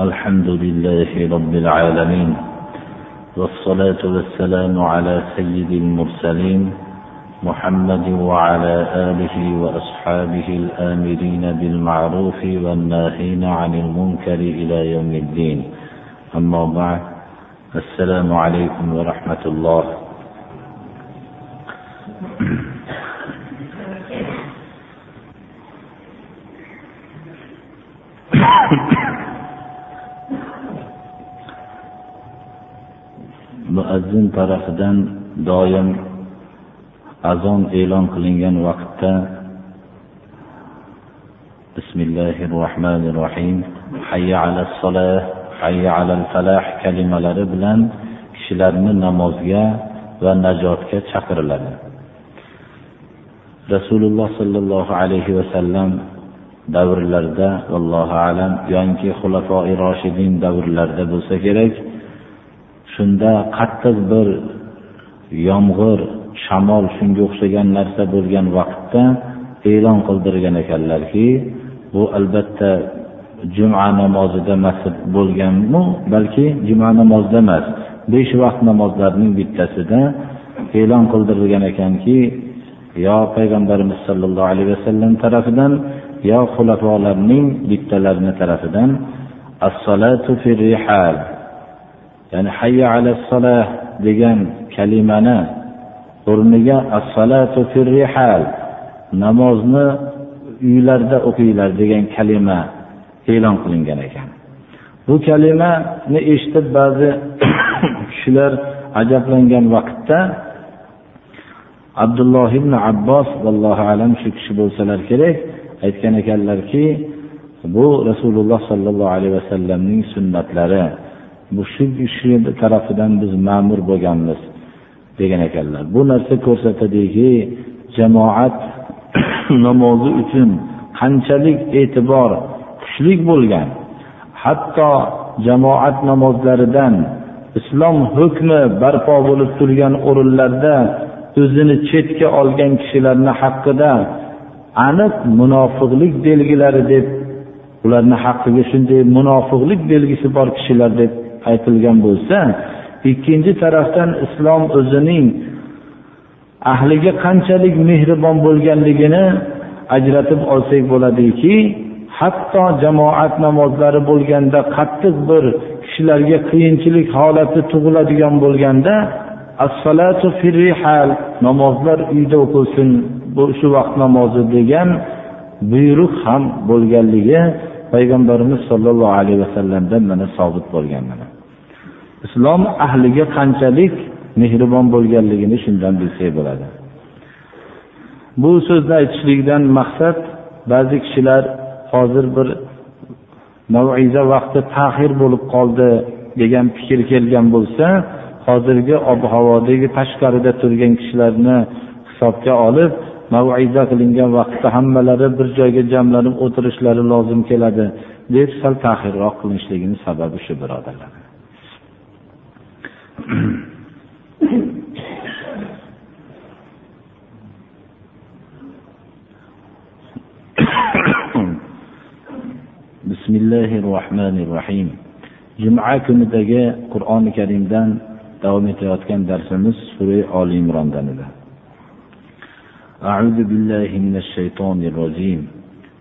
الحمد لله رب العالمين والصلاة والسلام على سيد المرسلين محمد وعلى آله وأصحابه الآمرين بالمعروف والناهين عن المنكر إلى يوم الدين. أما بعد السلام عليكم ورحمة الله. Muazzin tarafidan doim azon e'lon qilingan vaqtda bismillahi rohmanir rohim hayya ala solah hayya alal falah kalimalari bilan kishilarni namozga va najotga chaqiriladi rasululloh sollallohu alayhi vasallam davrlarida vallohu alam yoki xulafoi roshidin davrlarida bo'lsa kerak shunda qattiq bir yomg'ir shamol shunga o'xshagan narsa bo'lgan vaqtda e'lon qildirgan ekanlarki bu albatta juma namozida masjid bo'lganmi balki juma namozida emas besh vaqt namozlarning bittasida e'lon qildirilgan ekanki yo payg'ambarimiz sollallohu alayhi vasallam tarafidan yo xulafolarning bittalarini tarafidan as-salatu fi rihal. Ya'ni hayya ala salah degan kalimani o'rniga as-salatu rihal namozni uylarda o'qinglar degan kalima e'lon qilingan ekan. Bu kalimani eshitib ba'zi kishilar ajablangan vaqtda abdulloh ibn abbos allohu alam shu kishi bo'lsalar kerak aytgan ekanlarki bu rasululloh sollallohu alayhi vasallamning sunnatlari. Bu shu kishi tarafidan biz ma'mur bo'lganmiz degan ekanlar. Bu narsa ko'rsatadiki jamoat namozi uchun qanchalik e'tibor kuchli bo'lgan hatto jamoat namozlaridan islom hukmi barpo bo'lib turgan o'rinlarda o'zini chetga olgan kishilarni haqida aniq munofiqlik belgilari deb ularni haqqiga shunday munofiqlik belgisi bor kishilar deb aytilgan bo'lsa ikkinchi tarafdan islom o'zining ahliga qanchalik mehribon bo'lganligini ajratib olsak bo'ladiki hatto jamoat namozlari bo'lganda qattiq bir kishilarga qiyinchilik holati tug'iladigan bo'lganda as-salatu firrihal namozlar uyda o'qilsin bu shu vaqt namozi degan buyruq ham bo'lganligi payg'ambarimiz sollallohu alayhi vasallamdan mana sobit bo'lgan mana. Islom ahliga qanchalik mehribon bo'lganligini shundan bilsak bo'ladi. Bu so'zni aytishlikdan maqsad ba'zi kishilar hozir bir maiza vaqti tahir bo'lib qoldi degan fikr kelgan bo'lsa hozirgi ob havodagi tashqarida turgan kishilarni hisobga olib maiza qilingan vaqtda hammalari bir joyga jamlanib o'tirishlari lozim keladi deb sal tahirroq qilinishligini sababi shu birodarlar. بسم الله الرحمن الرحيم. جمعة كنا دقاء قرآن كريم دان دوام اتوات كان درسمس سورة آل عمران دان أعوذ بالله من الشيطان الرجيم.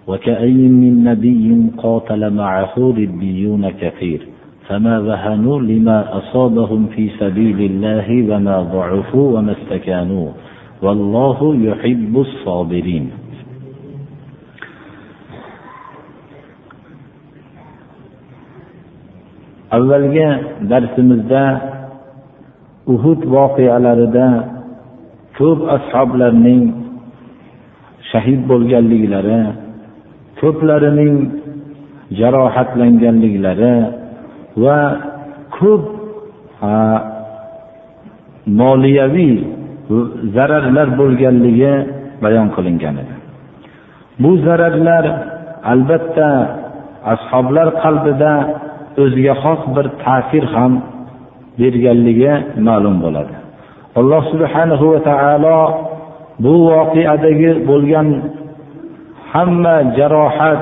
وكأي من نبي قاتل معه ربيون كثير. فما وهنوا لما أصابهم في سبيل الله وما ضعفوا وما استكانوا والله يحب الصابرين avvalgi darsimizda uhud voqealarida ko'p ashoblarning shahid bo'lganliklari ko'plarining jarohatlanganliklari va ko'p moliyaviy zararlar bo'lganligi bayon qilingan edi. Bu zararlar albatta ashoblar qalbida o'ziga xos bir ta'sir ham berganligi ma'lum bo'ladi. Alloh subhanahu va taolo bu voqeadagi bo'lgan hamma jarohat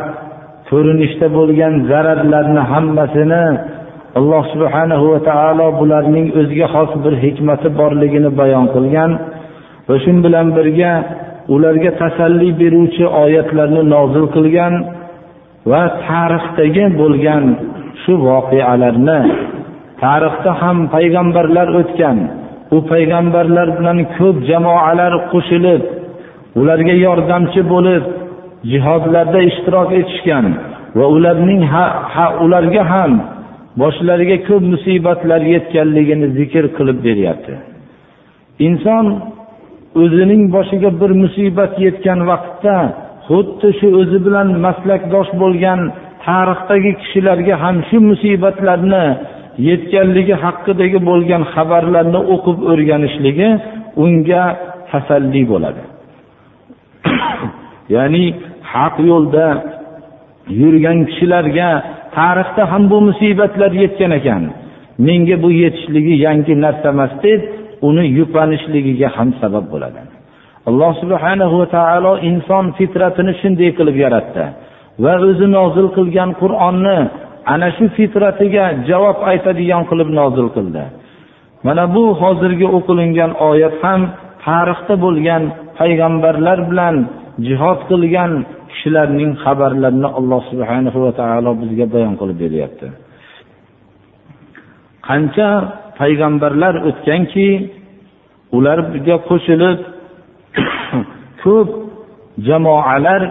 ko'rinishda bo'lgan zararlarni hammasini alloh subhanahu va taolo bularning o'ziga xos bir hikmati borligini bayon qilgan va shu bilan birga ularga tasalli beruvchi oyatlarni nozil qilgan va tarixdagi bo'lgan shu voqealarni tarixda ham payg'ambarlar o'tgan u payg'ambarlar bilan ko'p jamoalar qo'shilib ularga yordamchi bo'lib jihodlarda ishtirok etishgan va ularning ha, ha, ularga ham boshlariga ko'p musibatlar yetganligini zikr qilib beryapti. Inson o'zining boshiga bir musibat yetgan vaqtda xuddi shu o'zi bilan maslakdosh bo'lgan tarixdagi kishilarga ham shu musibatlarni yetganligi haqidagi bo'lgan xabarlarni o'qib o'rganishligi unga tasalli bo'ladi. Ya'ni haq yo'lda yurgan kishilarga tarixda ham bu musibatlar yetgan ekan. Menga bu yetishligi yangi narsa emas deb uni yupanishligiga ham sabab bo'ladi. Alloh subhanahu va taolo inson fitratini shunday qilib yaratdi va o'zi nozil qilgan qur'onni ana shu fitratiga javob aytadigan qilib nozil qildi. Mana bu hozirgi o'qilingan oyat ham tarixda bo'lgan payg'ambarlar bilan jihod qilgan kishilarning xabarlarini alloh subhanahu va taolo bizga bayon qilib beryapti. Qancha payg'ambarlar o'tganki ularga qo'shilib ko'p jamoalar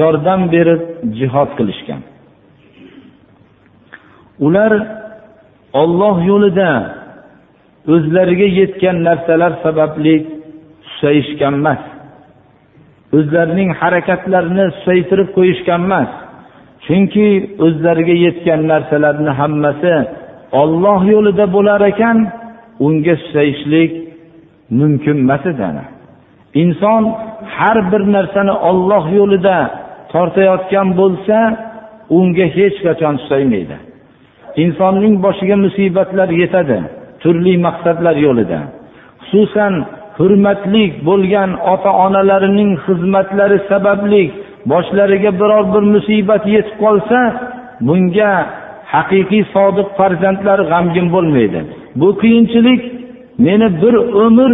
yordam berib jihod qilishgan. Ular olloh yo'lida o'zlariga yetgan narsalar sababli susayishgan emas. O'zlarining harakatlarini susaytirib qo'yishgan emas. Chunki o'zlariga yetgan narsalarni hammasi olloh yo'lida bo'lar ekan unga susayishlik mumkin emas edi inson har bir narsani olloh yo'lida tortayotgan bo'lsa unga hech qachon susaymaydi. Insonning boshiga musibatlar yetadi turli maqsadlar yo'lida. Xususan hurmatli bo'lgan ota onalarining xizmatlari sababli boshlariga biror bir musibat yetib qolsa bunga haqiqiy sodiq farzandlar g'amgin bo'lmaydi. Bu qiyinchilik meni bir umr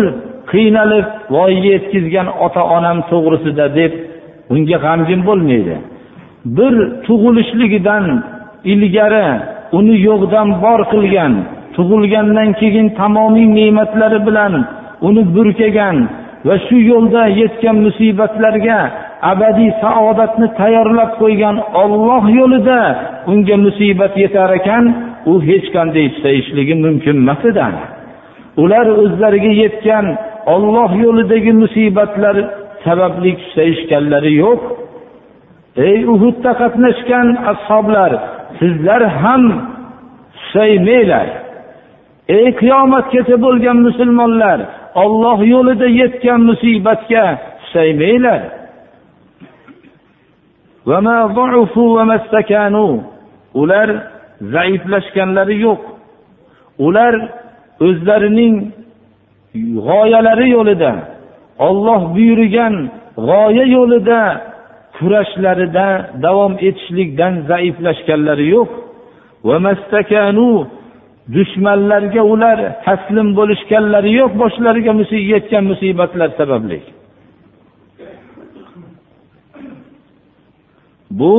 qiynalib voyaga yetkazgan ota onam to'g'risida deb unga g'amgin bo'lmaydi. Bir tug'ilishligidan ilgari uni yo'qdan bor qilgan tug'ilgandan keyin tamomiy ne'matlari bilan uni burkagan va shu yo'lda yetgan musibatlarga abadiy saodatni tayyorlab qo'ygan olloh yo'lida unga musibat yetar ekan u hech qanday susayishligi mumkin emas edi. Ular o'zlariga yetgan olloh yo'lidagi musibatlar sababli susayishganlari yo'q. Ey uhudda qatnashgan ashoblar sizlar ham susaymanglar ey qiyomatgacha bo'lgan musulmonlar olloh yo'lida yetgan musibatga susaymanglar ular zaiflashganlari yo'q. Ular o'zlarining g'oyalari yo'lida olloh buyurgan g'oya yo'lida kurashlarida davom etishlikdan zaiflashganlari yo'q. Dushmanlarga ular taslim bo'lishganlari yo'q boshlariga yetgan musibatlar sababli. Bu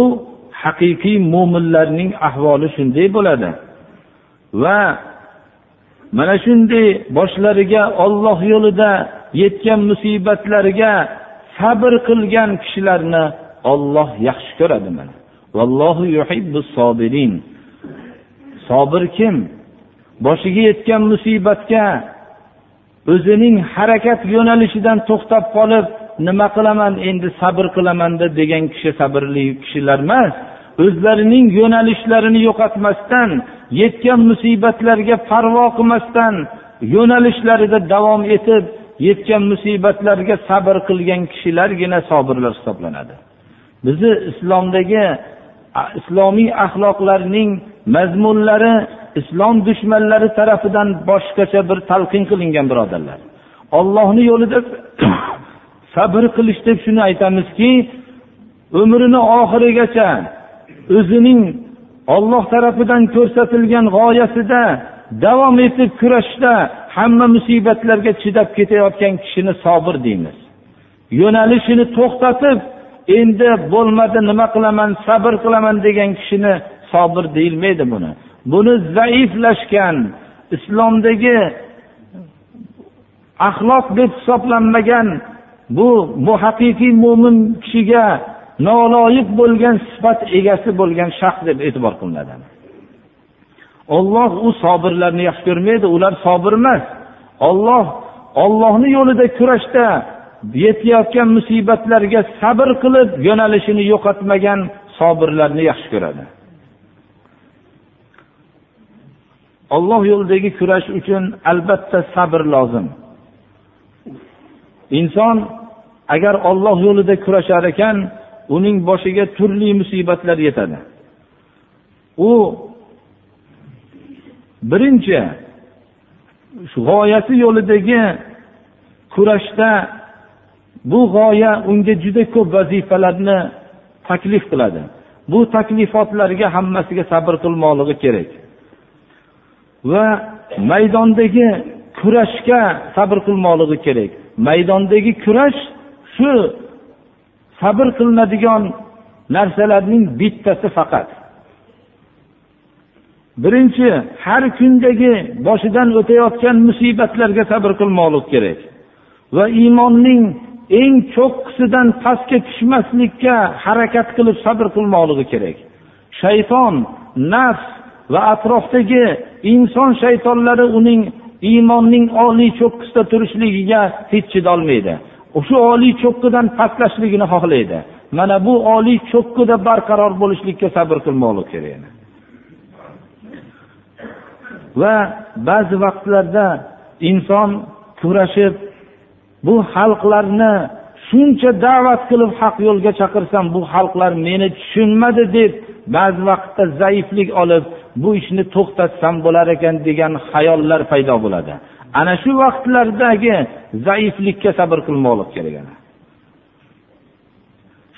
haqiqiy mo'minlarning ahvoli shunday bo'ladi. Va mana shunday boshlariga olloh yo'lida yetgan musibatlarga sabr qilgan kishilarni olloh yaxshi ko'radi mana. Vallohu yuhibbus sobir kim? Boshiga yetgan musibatga o'zining harakat yo'nalishidan to'xtab qolib nima qilaman endi sabr qilaman degan kishi sabrli kishilar emas o'zlarining yo'nalishlarini yo'qotmasdan yetgan musibatlarga parvo qilmasdan yo'nalishlarida davom etib yetgan musibatlarga sabr qilgan kishilargina sobirlar hisoblanadi. Bizni islomdagi islomiy axloqlarning mazmunlari islom dushmanlari tarafidan boshqacha bir talqin qilingan birodarlar. Ollohni yo'lida sabr qilish deb shuni aytamizki umrini oxirigacha o'zining olloh tarafidan ko'rsatilgan g'oyasida davom etib kurashda hamma musibatlarga chidab ketayotgan kishini sobir deymiz. Yo'nalishini to'xtatib endi bo'lmadi nima qilaman sabr qilaman degan kishini sobir deyilmaydi buni. Buni zaiflashgan islomdagi axloq deb hisoblanmagan bu bu haqiqiy mo'min kishiga noloyiq bo'lgan sifat egasi bo'lgan shaxs deb e'tibor qilinadi. Olloh u sobirlarni yaxshi ko'rmaydi ular sobir emas. Olloh ollohni yo'lida kurashda yetayotgan musibatlarga sabr qilib yo'nalishini yo'qotmagan sobirlarni yaxshi ko'radi. Olloh yo'lidagi kurash uchun albatta sabr lozim. Inson agar olloh yo'lida kurashar ekan uning boshiga turli musibatlar yetadi. U birinchi g'oyasi yo'lidagi kurashda bu g'oya unga juda ko'p vazifalarni taklif qiladi. Bu taklifotlarga hammasiga sabr qilmoqligi kerak. Va maydondagi kurashga sabr qilmoqligi kerak. Maydondagi kurash shu sabr qilinadigan narsalarning bittasi faqat. Birinchi har kundagi boshidan o'tayotgan musibatlarga sabr qilmoqlik kerak. Va iymonning eng cho'qqisidan pastga tushmaslikka harakat qilib sabr qilmoqligi kerak. Shayton nafs va atrofdagi inson shaytonlari uning iymonning oliy cho'qqisida turishligiga hech chidolmaydi. Shu oliy cho'qqidan pastlashligini xohlaydi. Mana bu oliy cho'qqida barqaror bo'lishlikka sabr qilmoqlik kerak. Va ba'zi vaqtlarda inson kurashib bu xalqlarni shuncha da'vat qilib haq yo'lga chaqirsam bu xalqlar meni tushunmadi deb ba'zi vaqtda zaiflik olib bu ishni to'xtatsam bo'lar ekan degan xayollar paydo bo'ladi. Ana shu vaqtlardagi zaiflikka sabr qilmoqlik kerak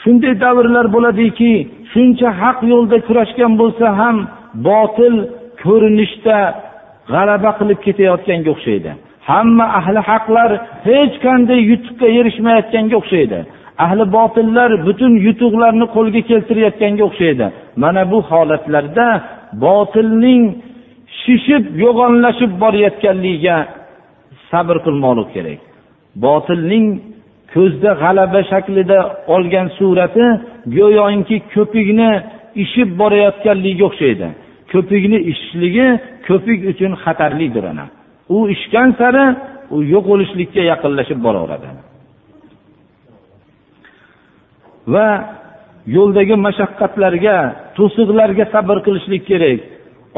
shunday davrlar bo'ladiki shuncha haq yo'lda kurashgan bo'lsa ham botil ko'rinishda g'alaba qilib ketayotganga o'xshaydi. Hamma ahli haqlar hech qanday yutuqqa erishmayotganga o'xshaydi. Ahli botillar butun yutuqlarni qo'lga keltirayotganga o'xshaydi. Mana bu holatlarda botilning shishib yo'g'onlashib borayotganligiga sabr qilmoqlik kerak. Botilning ko'zda g'alaba shaklida olgan surati go'yoki ko'pikni ishib borayotganligiga o'xshaydi. Ko'pikni ishishligi ko'pik uchun xatarlidir ana. U ishgan sari u yo'qolishlikka yaqinlashib boraveradi. Va yo'ldagi mashaqqatlarga to'siqlarga sabr qilishlik kerak.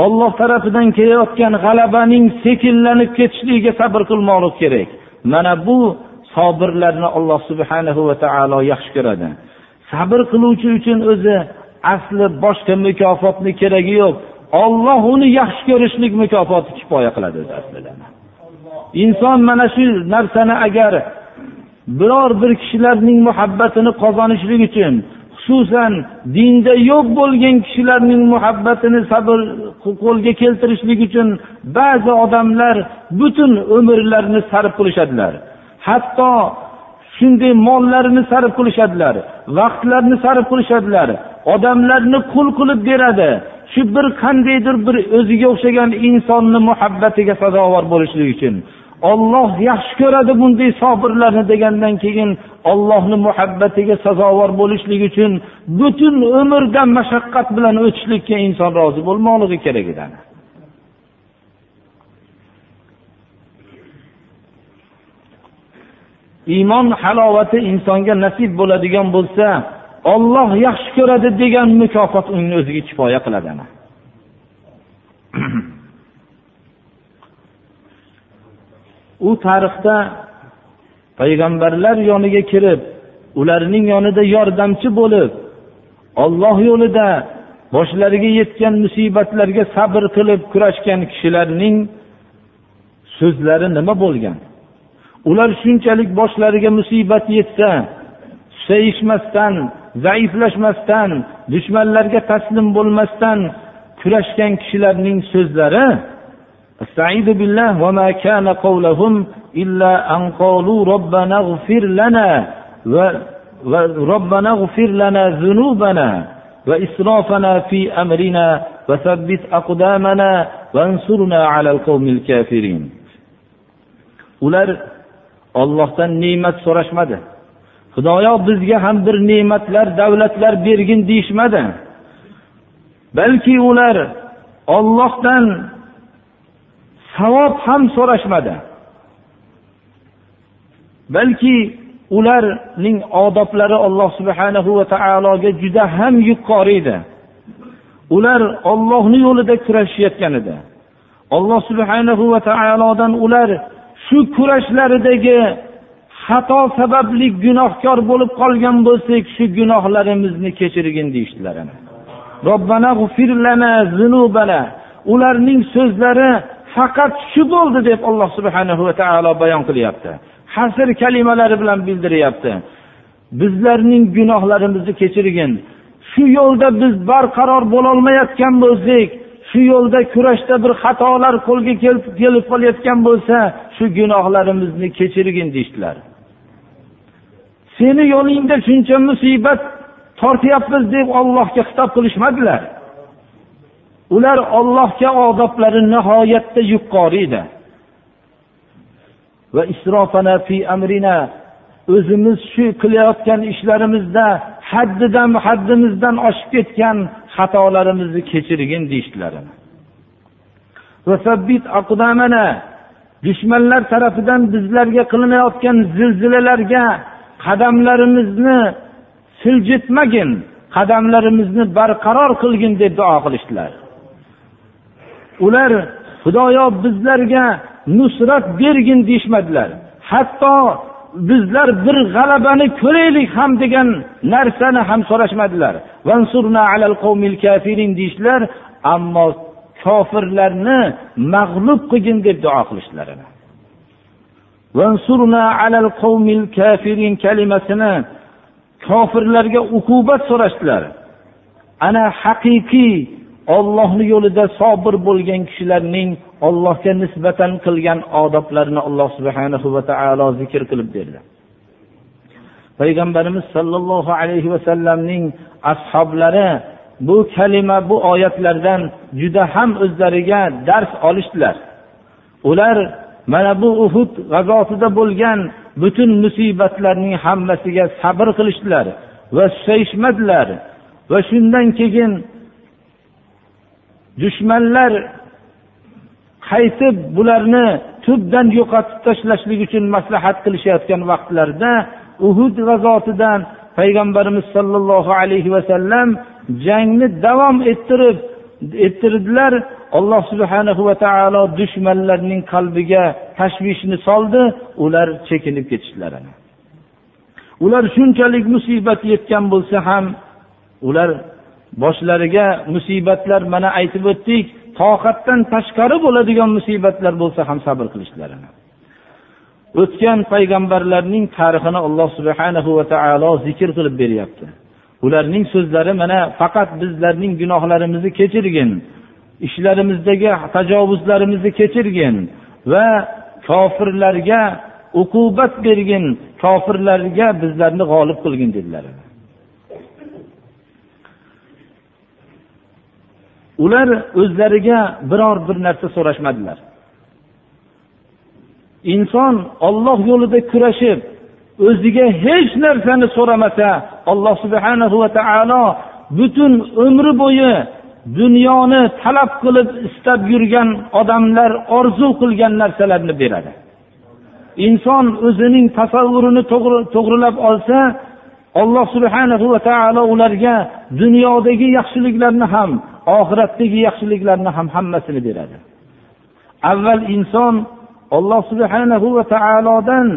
Olloh tarafidan kelayotgan g'alabaning sekinlanib ketishligiga sabr qilmoqlik kerak. Mana bu sobirlarni alloh subhanahu va taolo yaxshi ko'radi. Sabr qiluvchi uchun o'zi asli boshqa mukofotni keragi yo'q. Olloh uni yaxshi ko'rishlik mukofoti kifoya qiladi. Aslida inson mana shu narsani agar biror bir kishilarning muhabbatini qozonishlik uchun xususan dinda yo'q bo'lgan kishilarning muhabbatini sabr qo'lga keltirishlik uchun ba'zi odamlar butun umrlarini sarf qilishadilar. Hatto shunday mollarini sarf qilishadilar vaqtlarini sarf qilishadilar odamlarni qul qilib beradi. Shu bir qandaydir bir o'ziga o'xshagan insonni muhabbatiga sazovor bo'lishlik uchun. Olloh yaxshi ko'radi bunday sobirlarni degandan keyin ollohni muhabbatiga sazovor bo'lishlik uchun butun umrdan mashaqqat bilan o'tishlikka inson rozi bo'lmoqligi kerak edi iymon halovati insonga nasib bo'ladigan bo'lsa olloh yaxshi ko'radi degan mukofot uni o'ziga kifoya qiladi u tarixda payg'ambarlar yoniga kirib ularning yonida yordamchi bo'lib olloh yo'lida boshlariga yetgan musibatlarga sabr qilib kurashgan kishilarning so'zlari nima bo'lgan? Ular shunchalik boshlariga musibat yetsa susayishmasdan zaiflashmasdan dushmanlarga taslim bo'lmasdan kurashgan kishilarning so'zlari استعيذ بالله وما كان قولهم إلا أن قالوا ربنا اغفر لنا وربنا اغفر لنا ذنوبنا وإسرافنا في أمرنا وثبت أقدامنا وانصرنا على القوم الكافرين ular ollohdan ne'mat so'rashmadi xudoyo bizga ham bir ne'matlar davlatlar bergin deyishmadi balki ular ollohdan savob ham so'rashmadi. Balki ularning odoblari alloh subhanahu va taologa juda ham yuqori edi. Ular ollohni yo'lida kurashishayotgan edi. Alloh subhanahu va taolodan ular shu kurashlaridagi xato sababli gunohkor bo'lib qolgan bo'lsak shu gunohlarimizni kechirgin deyishdilar ularning so'zlari faqat shu bo'ldi deb alloh subhanahu va taolo bayon qilyapti. Hasr kalimalari bilan bildiryapti bizlarning gunohlarimizni kechirgin. Shu yo'lda biz barqaror bo'lolmayotgan bo'lsak shu yo'lda kurashda bir xatolar qo'lga kelib qolayotgan bo'lsa shu gunohlarimizni kechirgin deyishdilar. Seni yo'lingda shuncha musibat tortyapmiz deb ollohga xitob qilishmadilar. Ular ollohga odoblari nihoyatda yuqori edi va isrofana fi amrina o'zimiz shu qilayotgan ishlarimizda haddidan haddimizdan oshib ketgan xatolarimizni kechirgin deyishdilar dushmanlar tarafidan bizlarga qilinayotgan zilzilalarga qadamlarimizni siljitmagin qadamlarimizni barqaror qilgin deb duo qilishdilar. Ular xudoyo bizlarga nusrat bergin deyishmadilar. Hatto bizlar bir g'alabani ko'raylik ham degan narsani ham so'rashmadilar. Deyishdilar ammo kofirlarni mag'lub qilgin deb duo qilishdilar kalimasini kofirlarga uqubat so'rashdilar. Ana haqiqiy ollohni yo'lida sobir bo'lgan kishilarning ollohga nisbatan qilgan odoblarini alloh subhanahu va taolo zikr qilib berdi. Payg'ambarimiz sollallohu alayhi vasallamning ashoblari bu kalima bu oyatlardan juda ham o'zlariga dars olishdilar. Ular mana bu uhud g'azotida bo'lgan butun musibatlarning hammasiga sabr qilishdilar va susayishmadilar va shundan keyin dushmanlar qaytib bularni tubdan yo'qotib tashlashlik uchun maslahat qilishayotgan vaqtlarida uhud g'azotidan payg'ambarimiz sollallohu alayhi vasallam jangni davom ettirib ettirdilar. Alloh subhanahu va taolo dushmanlarning qalbiga tashvishni soldi ular chekinib ketishdilar ular shunchalik musibat yetgan bo'lsa ham ular boshlariga musibatlar mana aytib o'tdik toqatdan tashqari bo'ladigan musibatlar bo'lsa ham sabr qilishlarini. O'tgan payg'ambarlarning tarixini alloh subhanahu va taolo zikr qilib beryapti. Ularning so'zlari mana faqat bizlarning gunohlarimizni kechirgin ishlarimizdagi tajovuzlarimizni kechirgin va kofirlarga uqubat bergin kofirlarga bizlarni g'olib qilgin dedilar ular o'zlariga biror bir narsa so'rashmadilar. Inson olloh yo'lida kurashib o'ziga hech narsani so'ramasa alloh subhanahu va taolo butun umri bo'yi dunyoni talab qilib istab yurgan odamlar orzu qilgan narsalarni beradi. Inson o'zining tasavvurini to'g'rilab olsa alloh subhanahu va taolo ularga dunyodagi yaxshiliklarni ham oxiratdagi yaxshiliklarni ham hammasini beradi. Avval inson alloh subhanahu va taolodan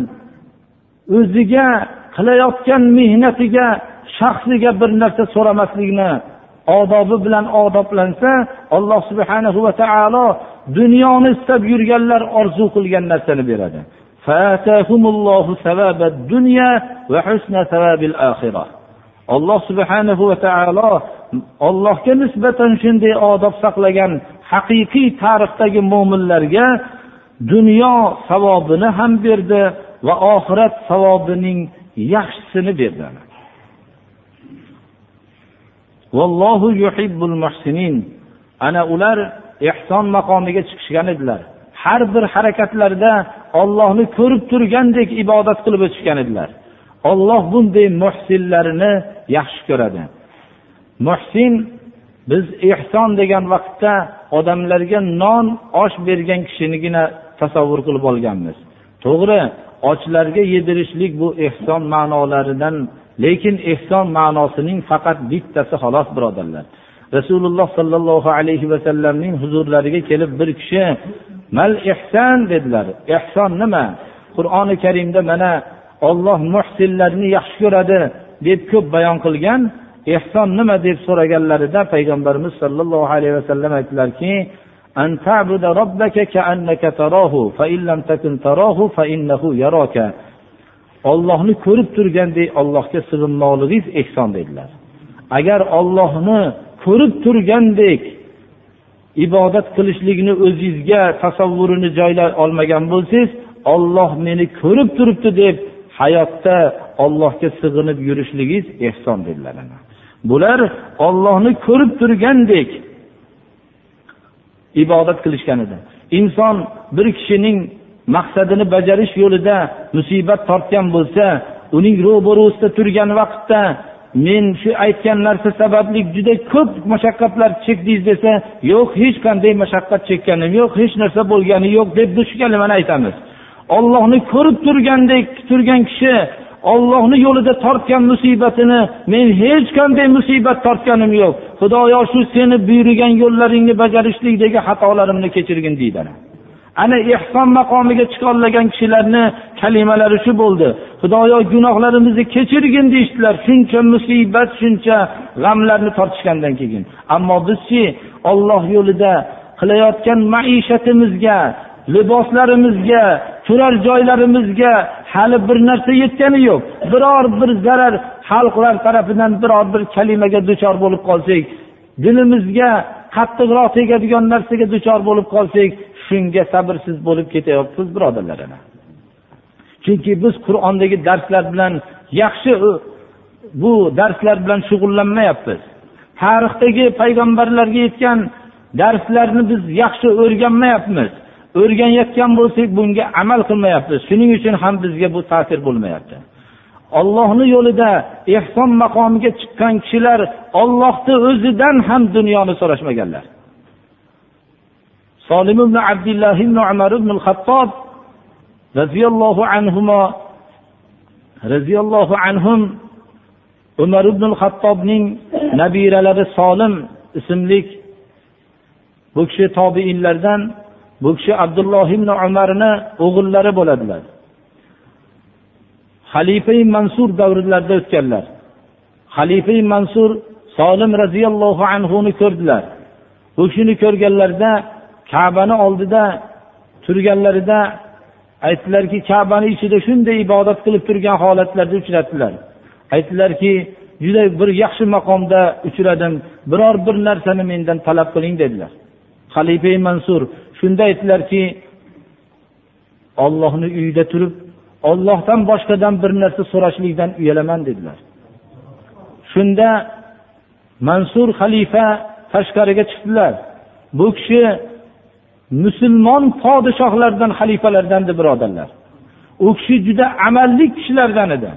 o'ziga qilayotgan mehnatiga shaxsiga bir narsa so'ramaslikni odobi bilan odoblansa alloh subhanahu va taolo dunyoni istab yurganlar orzu qilgan narsani beradi. Alloh subhanahu va taolo ollohga nisbatan shunday odob saqlagan haqiqiy tarixdagi mo'minlarga dunyo savobini ham berdi va oxirat savobining yaxshisini berdi. Vallohu yuhibbul muhsinin. Ana ular ehson maqomiga chiqishgan edilar. Har bir harakatlarida ollohni ko'rib turgandek ibodat qilib o'tishgan edilar. Olloh bunday muhsinlarni yaxshi ko'radi. Muhsin biz ehson degan vaqtda odamlarga non osh bergan kishinigina tasavvur qilib olganmiz. To'g'ri ochlarga yedirishlik bu ehson ma'nolaridan lekin ehson ma'nosining faqat bittasi xolos birodarlar. Rasululloh sollallohu alayhi vasallamning huzurlariga kelib bir kishi mal ehson dedilar. Ehson nima? Qur'oni karimda mana olloh muhsinlarni yaxshi ko'radi deb ko'p bayon qilgan ehson nima deb so'raganlarida payg'ambarimiz sollallohu alayhi vasallam aytdilarki ollohni ko'rib turgandek ollohga sig'inmoqligingiz ehson dedilar. Agar ollohni ko'rib turgandek ibodat qilishlikni o'zingizga tasavvurini joylay olmagan bo'lsangiz olloh meni ko'rib turibdi deb hayotda ollohga sig'inib yurishligingiz ehson dedilar bular ollohni ko'rib turgandek ibodat qilishgan edi. Inson bir kishining maqsadini bajarish yo'lida musibat tortgan bo'lsa uning ro'barusida turgan vaqtda men shu aytgan narsa sababli juda ko'p mashaqqatlar chekdingiz desa yo'q hech qanday mashaqqat chekkanim yo'q hech narsa bo'lgani yo'q deb biz shu kalimani aytamiz. Ollohni ko'rib turgandek turgan kishi ollohni yo'lida tortgan musibatini men hech qanday musibat tortganim yo'q. Xudoyo shu seni buyurgan yo'llaringni bajarishlikdagi xatolarimni kechirgin deydi ana. Ehson maqomiga chiqolmagan kishilarni kalimalari shu bo'ldi. Xudoyo gunohlarimizni kechirgin deyishdilar. Shuncha musibat shuncha g'amlarni tortishgandan keyin. Ammo bizchi olloh yo'lida qilayotgan maishatimizga liboslarimizga turar joylarimizga hali bir narsa yetgani yo'q. Biror bir zarar xalqlar tarafidan biror bir kalimaga duchor bo'lib qolsak dilimizga qattiqroq tegadigan narsaga duchor bo'lib qolsak shunga sabrsiz bo'lib ketayapmiz birodarlar chunki biz qur'ondagi darslar bilan yaxshi bu darslar bilan shug'ullanmayapmiz. Tarixdagi payg'ambarlarga yetgan darslarni biz yaxshi o'rganmayapmiz. O'rganayotgan bo'lsak bunga amal qilmayapmiz shuning uchun ham bizga bu ta'sir bo'lmayapti. Ollohni yo'lida ehson maqomiga chiqqan kishilar ollohni o'zidan ham dunyoni so'rashmaganlar. Solim ibn abdulloh ibn umar ibn hattob roziyallohu anhu roziyallohu anhum umar ibn hattobning nabiralari solim ismli bu kishi tobiinlardan bu kishi abdulloh ibn umarni o'g'illari bo'ladilar. Xalifa mansur davrlarida o'tganlar. Xalifa mansur solim roziyallohu anhuni ko'rdilar. Bu kishini ko'rganlarida kabani oldida turganlarida aytdilarki kabani ichida shunday ibodat qilib turgan holatlarda uchratdilar. Aytdilarki juda bir yaxshi maqomda uchradim biror bir narsani mendan talab qiling dedilar. Xalifa mansur shunda aytdilarki ollohni uyida turib ollohdan boshqadan bir narsa so'rashlikdan uyalaman dedilar. Shunda mansur xalifa tashqariga chiqdilar. Bu kishi musulmon podshohlardan xalifalardan edi birodarlar. U kishi juda amalli kishilardan edi.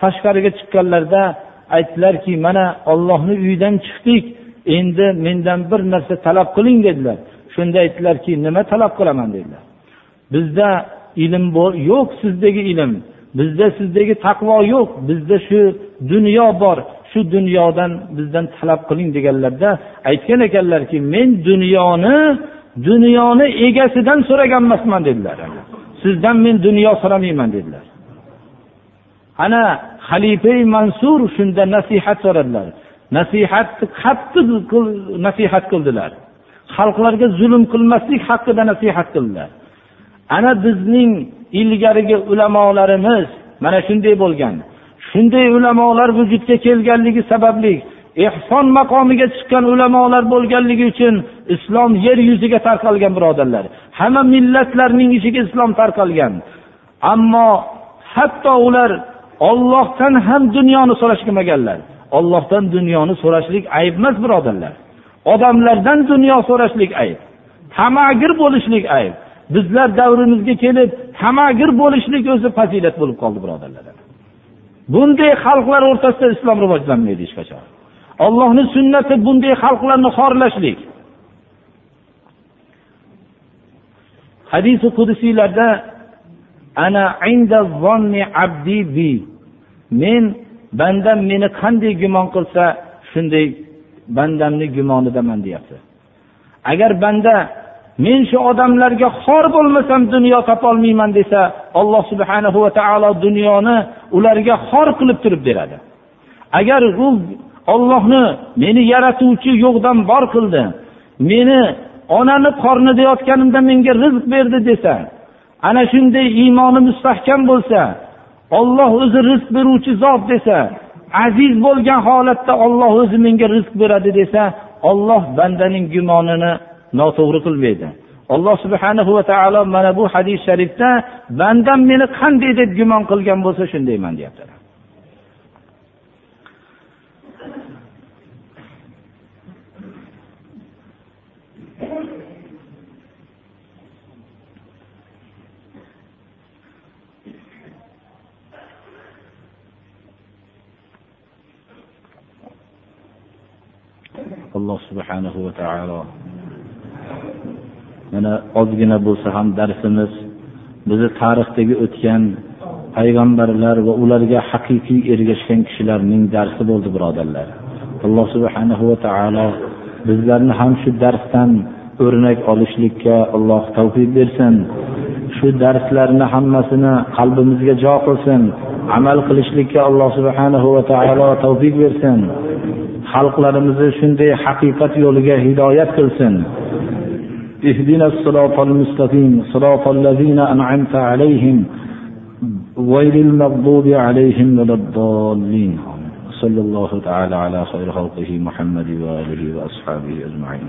Tashqariga chiqqanlarida aytdilarki mana ollohni uyidan chiqdik endi mendan bir narsa talab qiling dedilar. Shunda aytdilarki nima talab qilaman dedilar. Bizda ilm yo'q sizdagi ilm. Bizda sizdagi taqvo yo'q. Bizda shu dunyo bor. Shu dunyodan bizdan talab qiling deganlarda aytgan ekanlarki men dunyoni dunyoni egasidan so'ragan emasman dedilar. Sizdan men dunyo so'ramayman dedilar. Ana xalifa mansur shunda nasihat so'radilar. Nasihatni qattiq nasihat qildilar. Xalqlarga zulm qilmaslik haqida nasihat qildilar. Ana bizning ilgarigi ulamolarimiz mana shunday bo'lgan. Shunday ulamolar vujudga kelganligi sababli ehson maqomiga chiqqan ulamolar bo'lganligi uchun islom yer yuziga tarqalgan birodarlar. Hamma millatlarning ichiga islom tarqalgan. Ammo hatto ular ollohdan ham dunyoni so'rashmaganlar ollohdan dunyoni so'rashlik ayb emas birodarlar. Odamlardan dunyo so'rashlik ayb. Tamagir bo'lishlik ayb. Bizlar davrimizga kelib tamagir bo'lishlik o'zi fazilat bo'lib qoldi birodarlar. Bunday xalqlar o'rtasida islom rivojlanmaydi hech qachon. Ollohni sunnati bunday xalqlarni xorlashlik. Hadisi qudusiylarda ana inda abdi bi. Men bandam meni qanday gumon qilsa shunday bandamni gumonidaman deyapti. Agar banda men shu odamlarga xor bo'lmasam dunyo topolmayman desa alloh subhanahu va taolo dunyoni ularga xor qilib turib beradi. Agar u ollohni meni yaratuvchi yo'qdan bor qildi meni onani qornida yotganimda menga rizq berdi desa ana shunday iymoni mustahkam bo'lsa olloh o'zi rizq beruvchi zot desa aziz bo'lgan holatda olloh o'zi menga rizq beradi desa olloh bandaning gumonini noto'g'ri qilmaydi. Alloh subhanahu va taolo mana bu hadis sharifda bandam meni qanday deb gumon qilgan bo'lsa shundayman deyaptilar. Alloh subhanahu va taolo. Mana ozgina bo'lsa ham darsimiz bizni tarixdagi o'tgan payg'ambarlar va ularga haqiqiy ergashgan kishilarning darsi bo'ldi birodarlar. Alloh subhanahu va taolo bizlarni ham shu darsdan o'rnak olishlikka alloh tavfiq bersin. Shu darslarni hammasini qalbimizga jo qilsin amal qilishlikka alloh subhanahu va taolo tavfiq bersin. Xalqlarimizni shunday haqiqat yo'liga hidoyat qilsin اهدنا الصراط المستقيم صراط الذين أنعمت عليهم غير المغضوب عليهم ولا الضالين صلى الله تعالى على خير خلقه محمد وآله وأصحابه أجمعين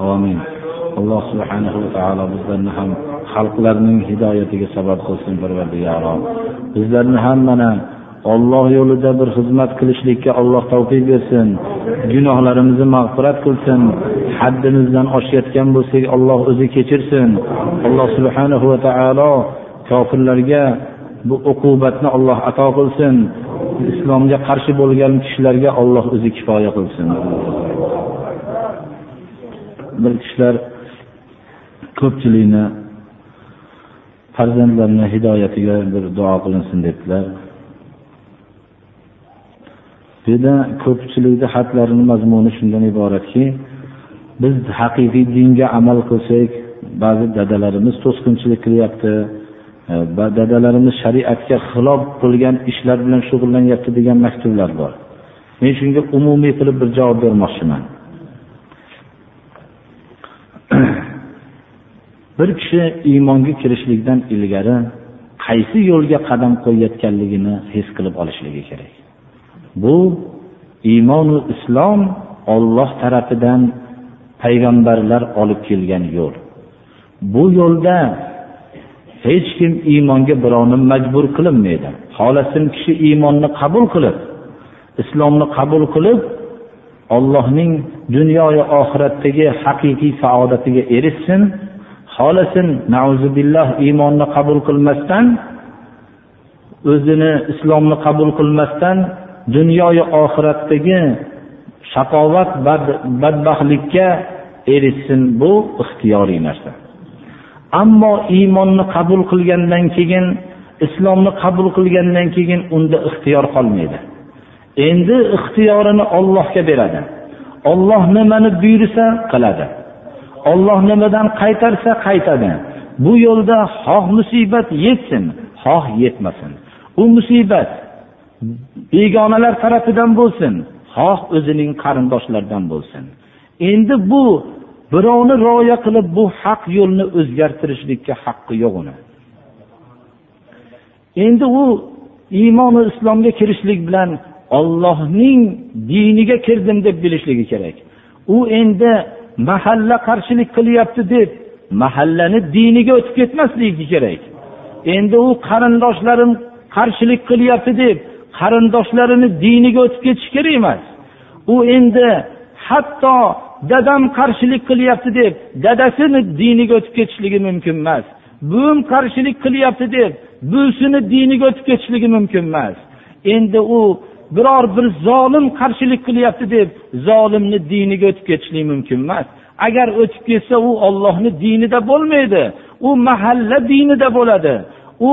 آمين alloh subhanahu va taolo bizlarni ham xalqlarning hidoyatiga sabab qilsin parvardigaro bizlarni ham mana olloh yo'lida bir xizmat qilishlikka alloh tavfiq bersin. Gunohlarimizni mag'firat qilsin. Haddimizdan oshayotgan bo'lsak alloh o'zi kechirsin. Alloh subhanahu va taolo kofirlarga bu uqubatni alloh ato qilsin. Islomga qarshi bo'lgan kishilarga olloh o'zi kifoya qilsin. Bir kishilar ko'pchilikni farzandlarini hidoyatiga bir duo qilinsin debdilar. Bu ko'pchilikni xatlarini mazmuni shundan iboratki biz haqiqiy dinga amal qilsak ba'zi dadalarimiz to'sqinchilik qilyapti e, dadalarimiz shariatga xilof qilgan ishlar bilan shug'ullanyapti degan maktublar bor. Men shunga umumiy qilib bir javob bermoqchiman. Bir kishi iymonga kirishlikdan ilgari qaysi yo'lga qadam qo'yayotganligini his qilib olishligi kerak. Bu iymonu islom olloh tarafidan payg'ambarlar olib kelgan yo'l. Bu yo'lda hech kim iymonga birovni majbur qilinmaydi. Xohlasin kishi iymonni qabul qilib islomni qabul qilib ollohning dunyoyu oxiratdagi haqiqiy saodatiga erishsin xohlasin nauzubilloh iymonni qabul qilmasdan o'zini islomni qabul qilmasdan dunyoyu oxiratdagi shaqovat badbaxtlikka erishsin bu ixtiyoriy narsa. Ammo iymonni qabul qilgandan keyin islomni qabul qilgandan keyin unda ixtiyor qolmaydi. Endi ixtiyorini ollohga beradi. Olloh nimani buyursa qiladi. Olloh nimadan qaytarsa qaytadi. Bu yo'lda xoh musibat yetsin xoh yetmasin. U musibat begonalar tarafidan bo'lsin xoh o'zining qarindoshlaridan bo'lsin. Endi bu birovni rioya qilib bu haq yo'lni o'zgartirishlikka haqqi yo'q uni. Endi u iymoni islomga kirishlik bilan ollohning diniga kirdim deb bilishligi kerak. U endi mahalla qarshilik qilyapti deb mahallani diniga o'tib ketmasligi kerak. Endi u qarindoshlarim qarshilik qilyapti deb qarindoshlarini diniga o'tib ketish kerak emas. U endi hatto dadam qarshilik qilyapti deb dadasini diniga o'tib ketishligi mumkin emas. Buvim qarshilik qilyapti deb buvisini diniga o'tib ketishligi mumkin emas. Endi u biror bir zolim qarshilik qilyapti deb zolimni diniga o'tib ketishlik mumkin emas. Agar o'tib ketsa u ollohni dinida bo'lmaydi. U mahalla dinida bo'ladi. U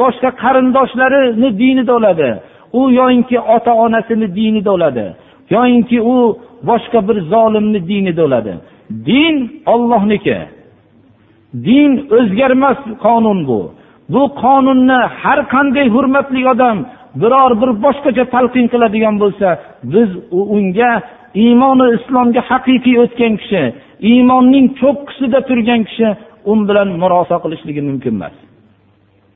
boshqa qarindoshlarini dinida o'ladi. U yoyinki ota onasini dinida o'ladi. Yoyinki u boshqa bir zolimni dinida o'ladi. Din ollohniki din o'zgarmas qonun bu. Bu qonunni har qanday hurmatli odam biror bir boshqacha talqin qiladigan bo'lsa biz unga iymoni islomga haqiqiy o'tgan kishi iymonning cho'qqisida turgan kishi u bilan murosa qilishligi mumkin emas.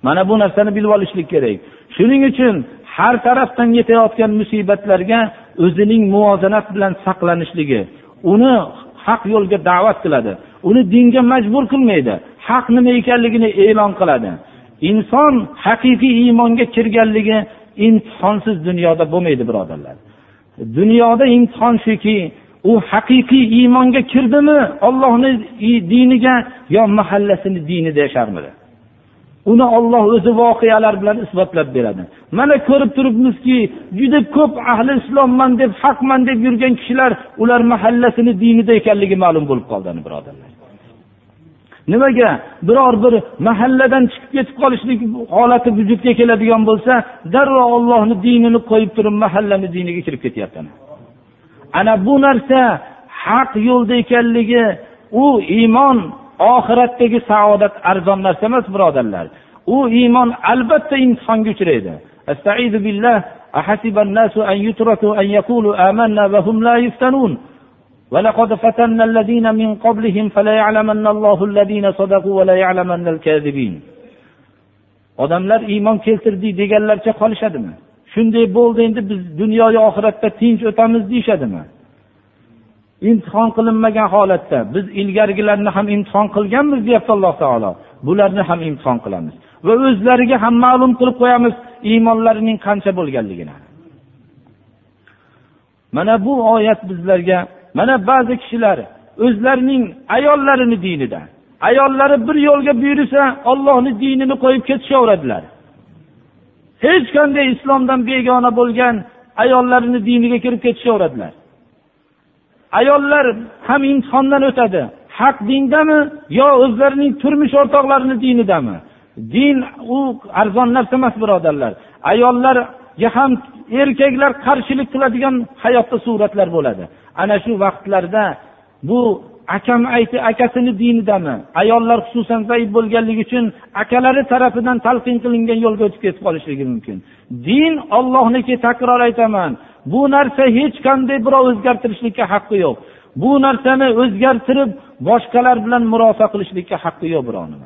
Mana bu narsani bilib olishlik kerak. Shuning uchun har tarafdan yetayotgan musibatlarga o'zining muvozanat bilan saqlanishligi uni haq yo'lga da'vat qiladi uni dinga majbur qilmaydi haq nima ekanligini e'lon qiladi. Inson haqiqiy iymonga kirganligi imtihonsiz dunyoda bo'lmaydi birodarlar. Dunyoda imtihon shuki u haqiqiy iymonga kirdimi ollohni diniga yo mahallasini dinida yasharmidi? Uni olloh o'zi voqealar bilan isbotlab beradi. Mana ko'rib turibmizki juda ko'p ahli islomman deb haqman deb yurgan kishilar ular mahallasini dinida ekanligi ma'lum bo'lib qoldi birodarlar. Nimaga? Biror bir mahalladan chiqib ketib qolishlik holati vujudga keladigan bo'lsa darrov ollohni dinini qo'yib turib mahallani diniga kirib ketyapti ana bu narsa haq yo'lda ekanligi u iymon oxiratdagi saodat arzon narsa emas birodarlar u iymon albatta imtihonga uchraydi أحسب الناس أن يتركوا أن يقولوا آمنا وهم لا يفتنون ولقد فتنا الذين من قبلهم فليعلمن الله الذين صدقوا وليعلمن الكاذبين odamlar iymon keltirdik deganlarcha qolishadimi shunday bo'ldi endi biz dunyoyu oxiratda tinch o'tamiz deyishadimi Imtihon qilinmagan holatda biz ilgarigilarni ham imtihon qilganmiz deyapti alloh taolo. Bularni ham imtihon qilamiz. Va o'zlariga ham ma'lum qilib qo'yamiz iymonlarining qancha bo'lganligini. Mana bu oyat bizlarga mana ba'zi kishilar o'zlarining ayollarini dinida ayollari bir yo'lga buyursa ollohni dinini qo'yib ketishaveradilar. Hech qanday islomdan begona bo'lgan ayollarini diniga kirib ketishaveradilar. Ayollar ham imtihondan o'tadi. Haq dindami yo o'zlarining turmush o'rtoqlarini dinidami? Din u arzon narsa emas birodarlar. Ayollarga ham erkaklar qarshilik qiladigan hayotda suratlar bo'ladi. Ana shu vaqtlarda bu akam aytdi akasini dinidami? Ayollar xususan zaif bo'lganligi uchun akalari tarafidan talqin qilingan yo'lga o'tib ketib qolishligi mumkin. Din ollohniki takror aytaman. Bu narsa hech qanday birov o'zgartirishlikka haqqi yo'q. Bu narsani o'zgartirib boshqalar bilan murosa qilishlikka haqqi yo'q birovni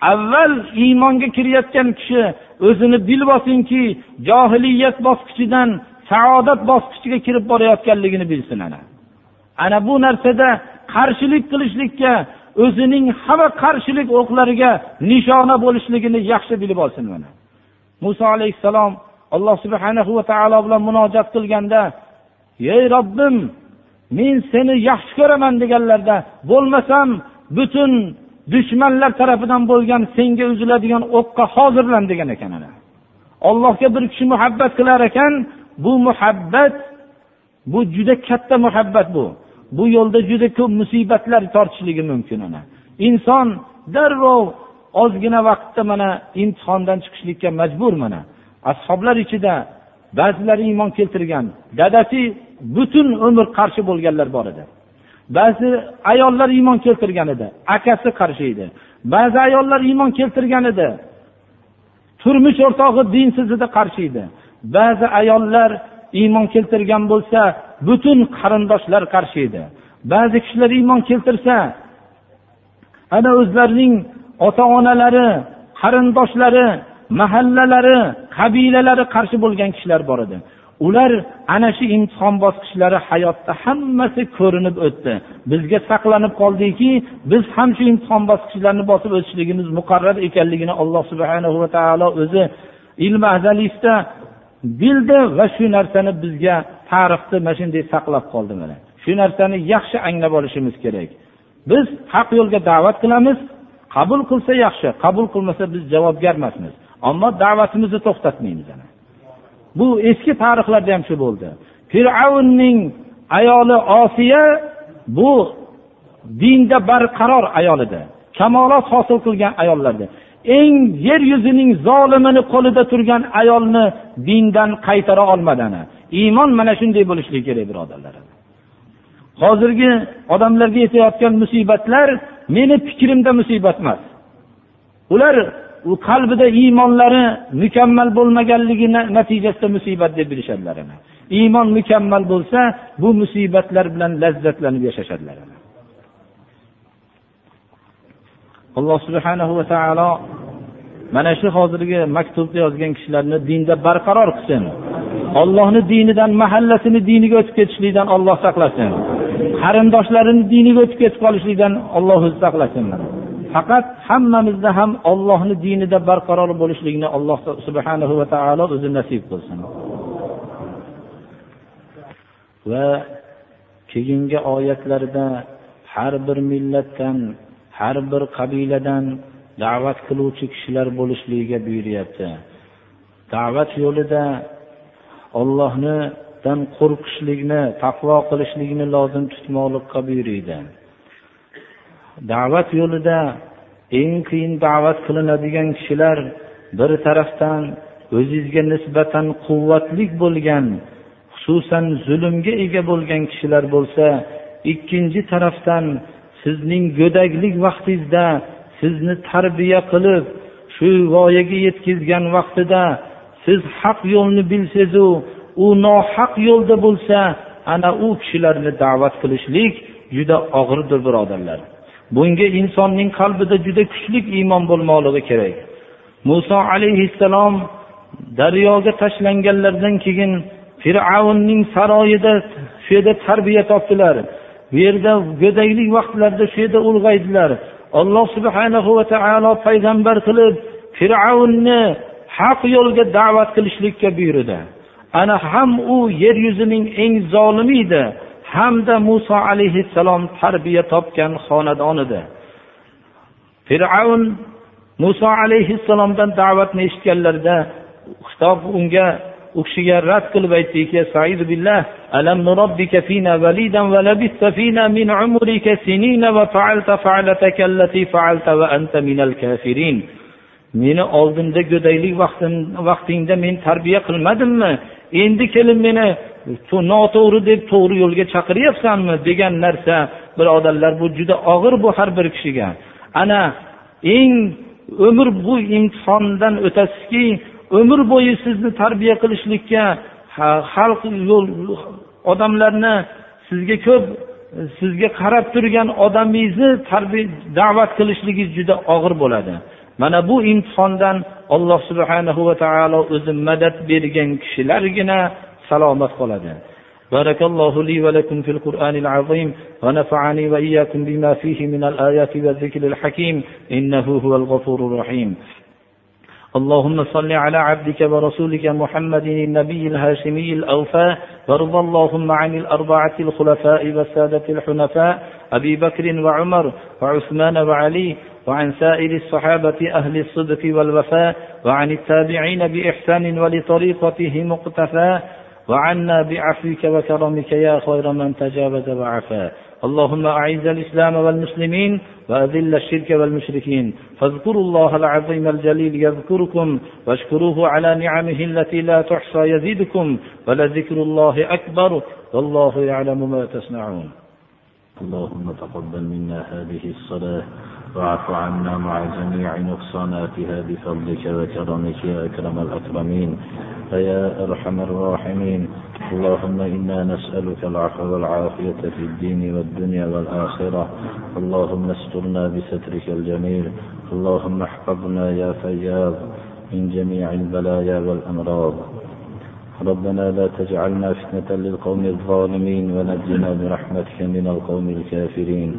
avval iymonga kirayotgan kishi o'zini bilib olsinki johiliyat bosqichidan saodat bosqichiga kirib borayotganligini bilsin ana. Ana bu narsada qarshilik qilishlikka o'zining hamma qarshilik o'qlariga nishona bo'lishligini yaxshi bilib olsin mana. Muso alayhissalom alloh subhana va taolo bilan munojat qilganda ey robbim men seni yaxshi ko'raman deganlarda bo'lmasam butun dushmanlar tarafidan bo'lgan senga uziladigan o'qqa hozirlan degan ekan ana. Allohga bir kishi muhabbat qilar ekan bu muhabbat bu juda katta muhabbat bu. Bu yo'lda juda ko'p musibatlar tortishligi mumkin ana inson darrov ozgina vaqtda mana imtihondan chiqishlikka majbur mana ashoblar ichida ba'zilari iymon keltirgan. Dadasi butun umr qarshi bo'lganlar bor edi. Ba'zi ayollar iymon keltirgan edi. Akasi qarshi edi. Ba'zi ayollar iymon keltirgan edi. Turmush o'rtog'i dinsiz edi qarshi edi. Ba'zi ayollar iymon keltirgan bo'lsa butun qarindoshlar qarshi edi. Ba'zi kishilar iymon keltirsa ana o'zlarining ota onalari qarindoshlari mahallalari qabilalari qarshi bo'lgan kishilar bor edi. Ular ana shu imtihon bosqichlari hayotda hammasi ko'rinib o'tdi. Bizga saqlanib qoldiki biz ham shu imtihon bosqichlarini bosib o'tishligimiz muqarrar ekanligini alloh subhana va taolo o'zi ilmi azalisda bildi va shu narsani bizga tarixni mana shunday saqlab qoldi mana. Shu narsani yaxshi anglab olishimiz kerak. Biz haq yo'lga da'vat qilamiz qabul qilsa yaxshi qabul qilmasa biz javobgar emasmiz. Ammo da'vatimizni to'xtatmaymiz bu eski tarixlarda ham shu bo'ldi. Fir'avnning ayoli osiya bu dinda barqaror ayol edi kamolot hosil qilgan ayollardi eng yer yuzining zolimini qo'lida turgan ayolni dindan qaytara olmadi ana. Iymon mana shunday bo'lishligi kerak birodarlar hozirgi odamlarga yetayotgan musibatlar meni fikrimda musibat emas. Ular u qalbida iymonlari mukammal bo'lmaganligi natijasida musibat deb bilishadilar iymon mukammal bo'lsa bu musibatlar bilan lazzatlanib yashashadilar alloh subhanahu va taolo mana shu hozirgi maktubni yozgan kishilarni dinda barqaror qilsin. Ollohni dinidan mahallasini diniga o'tib ketishlikdan olloh saqlasin. Qarindoshlarini diniga o'tib ketib qolishlikdan olloh o'zi saqlasin. Faqat hammamizda ham ollohni dinida barqaror bo'lishlikni alloh subhanahu va taolo o'zi nasib qilsin. Va keyingi oyatlarda har bir millatdan har bir qabiladan da'vat qiluvchi kishilar bo'lishligiga buyuryapti. Da'vat yo'lida ollohnidan qo'rqishlikni taqvo qilishlikni lozim tutmoqlikqa buyuriydi. Da'vat yo'lida eng qiyin da'vat qilinadigan kishilar bir tarafdan o'zizga nisbatan quvvatli bo'lgan xususan zulmga ega bo'lgan kishilar bo'lsa ikkinchi tarafdan sizning go'daklik vaqtingizda sizni tarbiya qilib shu voyaga yetkazgan vaqtida siz haq yo'lni bilsangizu u nohaq yo'lda bo'lsa ana u kishilarni da'vat qilishlik juda og'irdir birodarlar. Bunga insonning qalbida juda kuchli iymon bo'lmoqligi kerak. Muso alayhissalom daryoga tashlanganlaridan keyin fir'avnning saroyida shu yerda tarbiya topdilar. Bu yerda go'daklik vaqtlarida shu yerda ulg'aydilar. Alloh subhanahu va taolo payg'ambar qilib fir'avnni haq yo'lga da'vat qilishlikka buyurdi. Ana ham u yer yuzining eng zolimi edi. Hamda muso alayhissalom tarbiya topgan xonadon edi. Fir'avn muso alayhissalomdan da'vatni eshitganlarida xitob unga u kishiga rad qilib aytdiki alam nurobbika fina validan va labista fina min umrika sinina va fa'alta fa'alataka allati fa'alta va anta minal kafirin. Meni oldinda go'daylik vaqtingda men tarbiya qilmadimmi? Endi kelib meni noto'g'ri deb to'g'ri yo'lga chaqiryapsanmi? degan narsa birodarlar bu juda og'ir bu har bir kishiga. Ana eng umr bu imtihondan o'tasizki umr bo'yi sizni tarbiya qilishlikka xalq yo'l odamlarni sizga ko'p sizga qarab turgan odamingizni da'vat qilishligingiz juda og'ir bo'ladi mana bu imtihondan alloh subhanahu va taolo o'zi madad bergan kishilargina salomat qoladi بارك الله لي ولكم في القرآن العظيم ونفعني وإياكم بما فيه من الآيات والذكر الحكيم إنه هو الغفور الرحيم اللهم صل على عبدك ورسولك محمد النبي الهاشمي الأوفاء وارض اللهم عن الأربعة الخلفاء والسادة الحنفاء أبي بكر وعمر وعثمان وعلي وعن سائر الصحابة أهل الصدق والوفاء وعن التابعين بإحسان ولطريقته مقتفى وعنا بعفوك وكرمك يا خير من تجاوز وعفا. اللهم أعز الإسلام والمسلمين وأذل الشرك والمشركين. فاذكروا الله العظيم الجليل يذكركم واشكروه على نعمه التي لا تحصى يزيدكم ولذكر الله أكبر والله يعلم ما تصنعون. اللهم تقبل منا هذه الصلاة واعف عنا مع جميع نقصاناتها بفضلك وكرمك يا أكرم الأكرمين. فيا أرحم الراحمين. اللهم إنا نسألك العفو والعافية في الدين والدنيا والآخرة. اللهم استرنا بسترك الجميل. اللهم احفظنا يا فياض من جميع البلايا والأمراض. ربنا لا تجعلنا فتنة للقوم الظالمين ونجنا برحمتك من القوم الكافرين.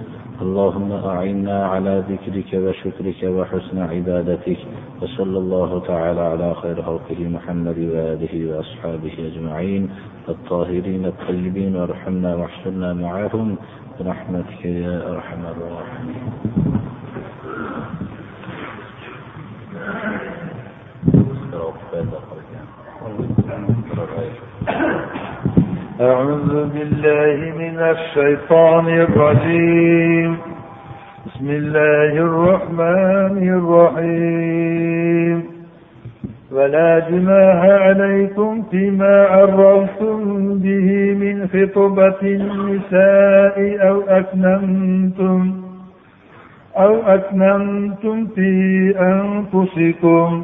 اللهم أعنا على ذكرك وشكرك وحسن عبادتك وصلى الله تعالى على خير خلقه محمد وآله وأصحابه أجمعين الطاهرين الطيبين وارحمنا واحشرنا معهم برحمتك يا أرحم الراحمين. أعوذ بالله من الشيطان الرجيم. بسم الله الرحمن الرحيم. ولا جناح عليكم فيما عرفتم به من خطبة النساء أو أكننتم أو أكننتم في أنفسكم.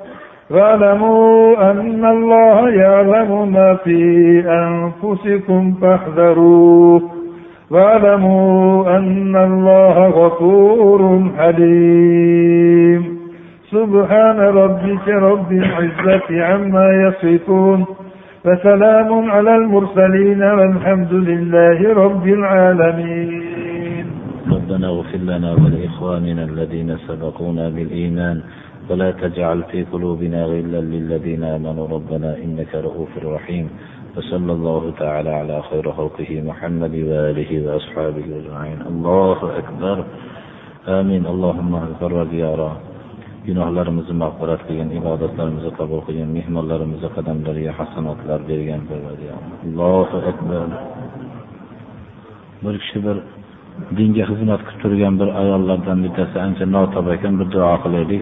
واعلموا أن الله يعلم ما في أنفسكم فاحذروه. واعلموا أن الله غفور حليم. سبحان ربك رب العزة عما يصفون. فسلام على المرسلين والحمد لله رب العالمين. ربنا اغفر لنا ولإخواننا الذين سبقونا بالإيمان. ولا تجعل في قلوبنا غلا للذين آمنوا ربنا إنك رؤوف رحيم وصلى الله تعالى على خير خلقه محمد وآله وأصحابه أجمعين الله أكبر آمين اللهم اغفر وزيارة gunohlarimizni mag'firat qilgin ibodatlarimizni qabul qilgin mehmonlarimizni qadamlariga hasanotlar bergan allohu akbar bir kishi bir dinga xizmat qilib turgan bir ayollardan bittasi ancha notob ekan bir duo qilaylik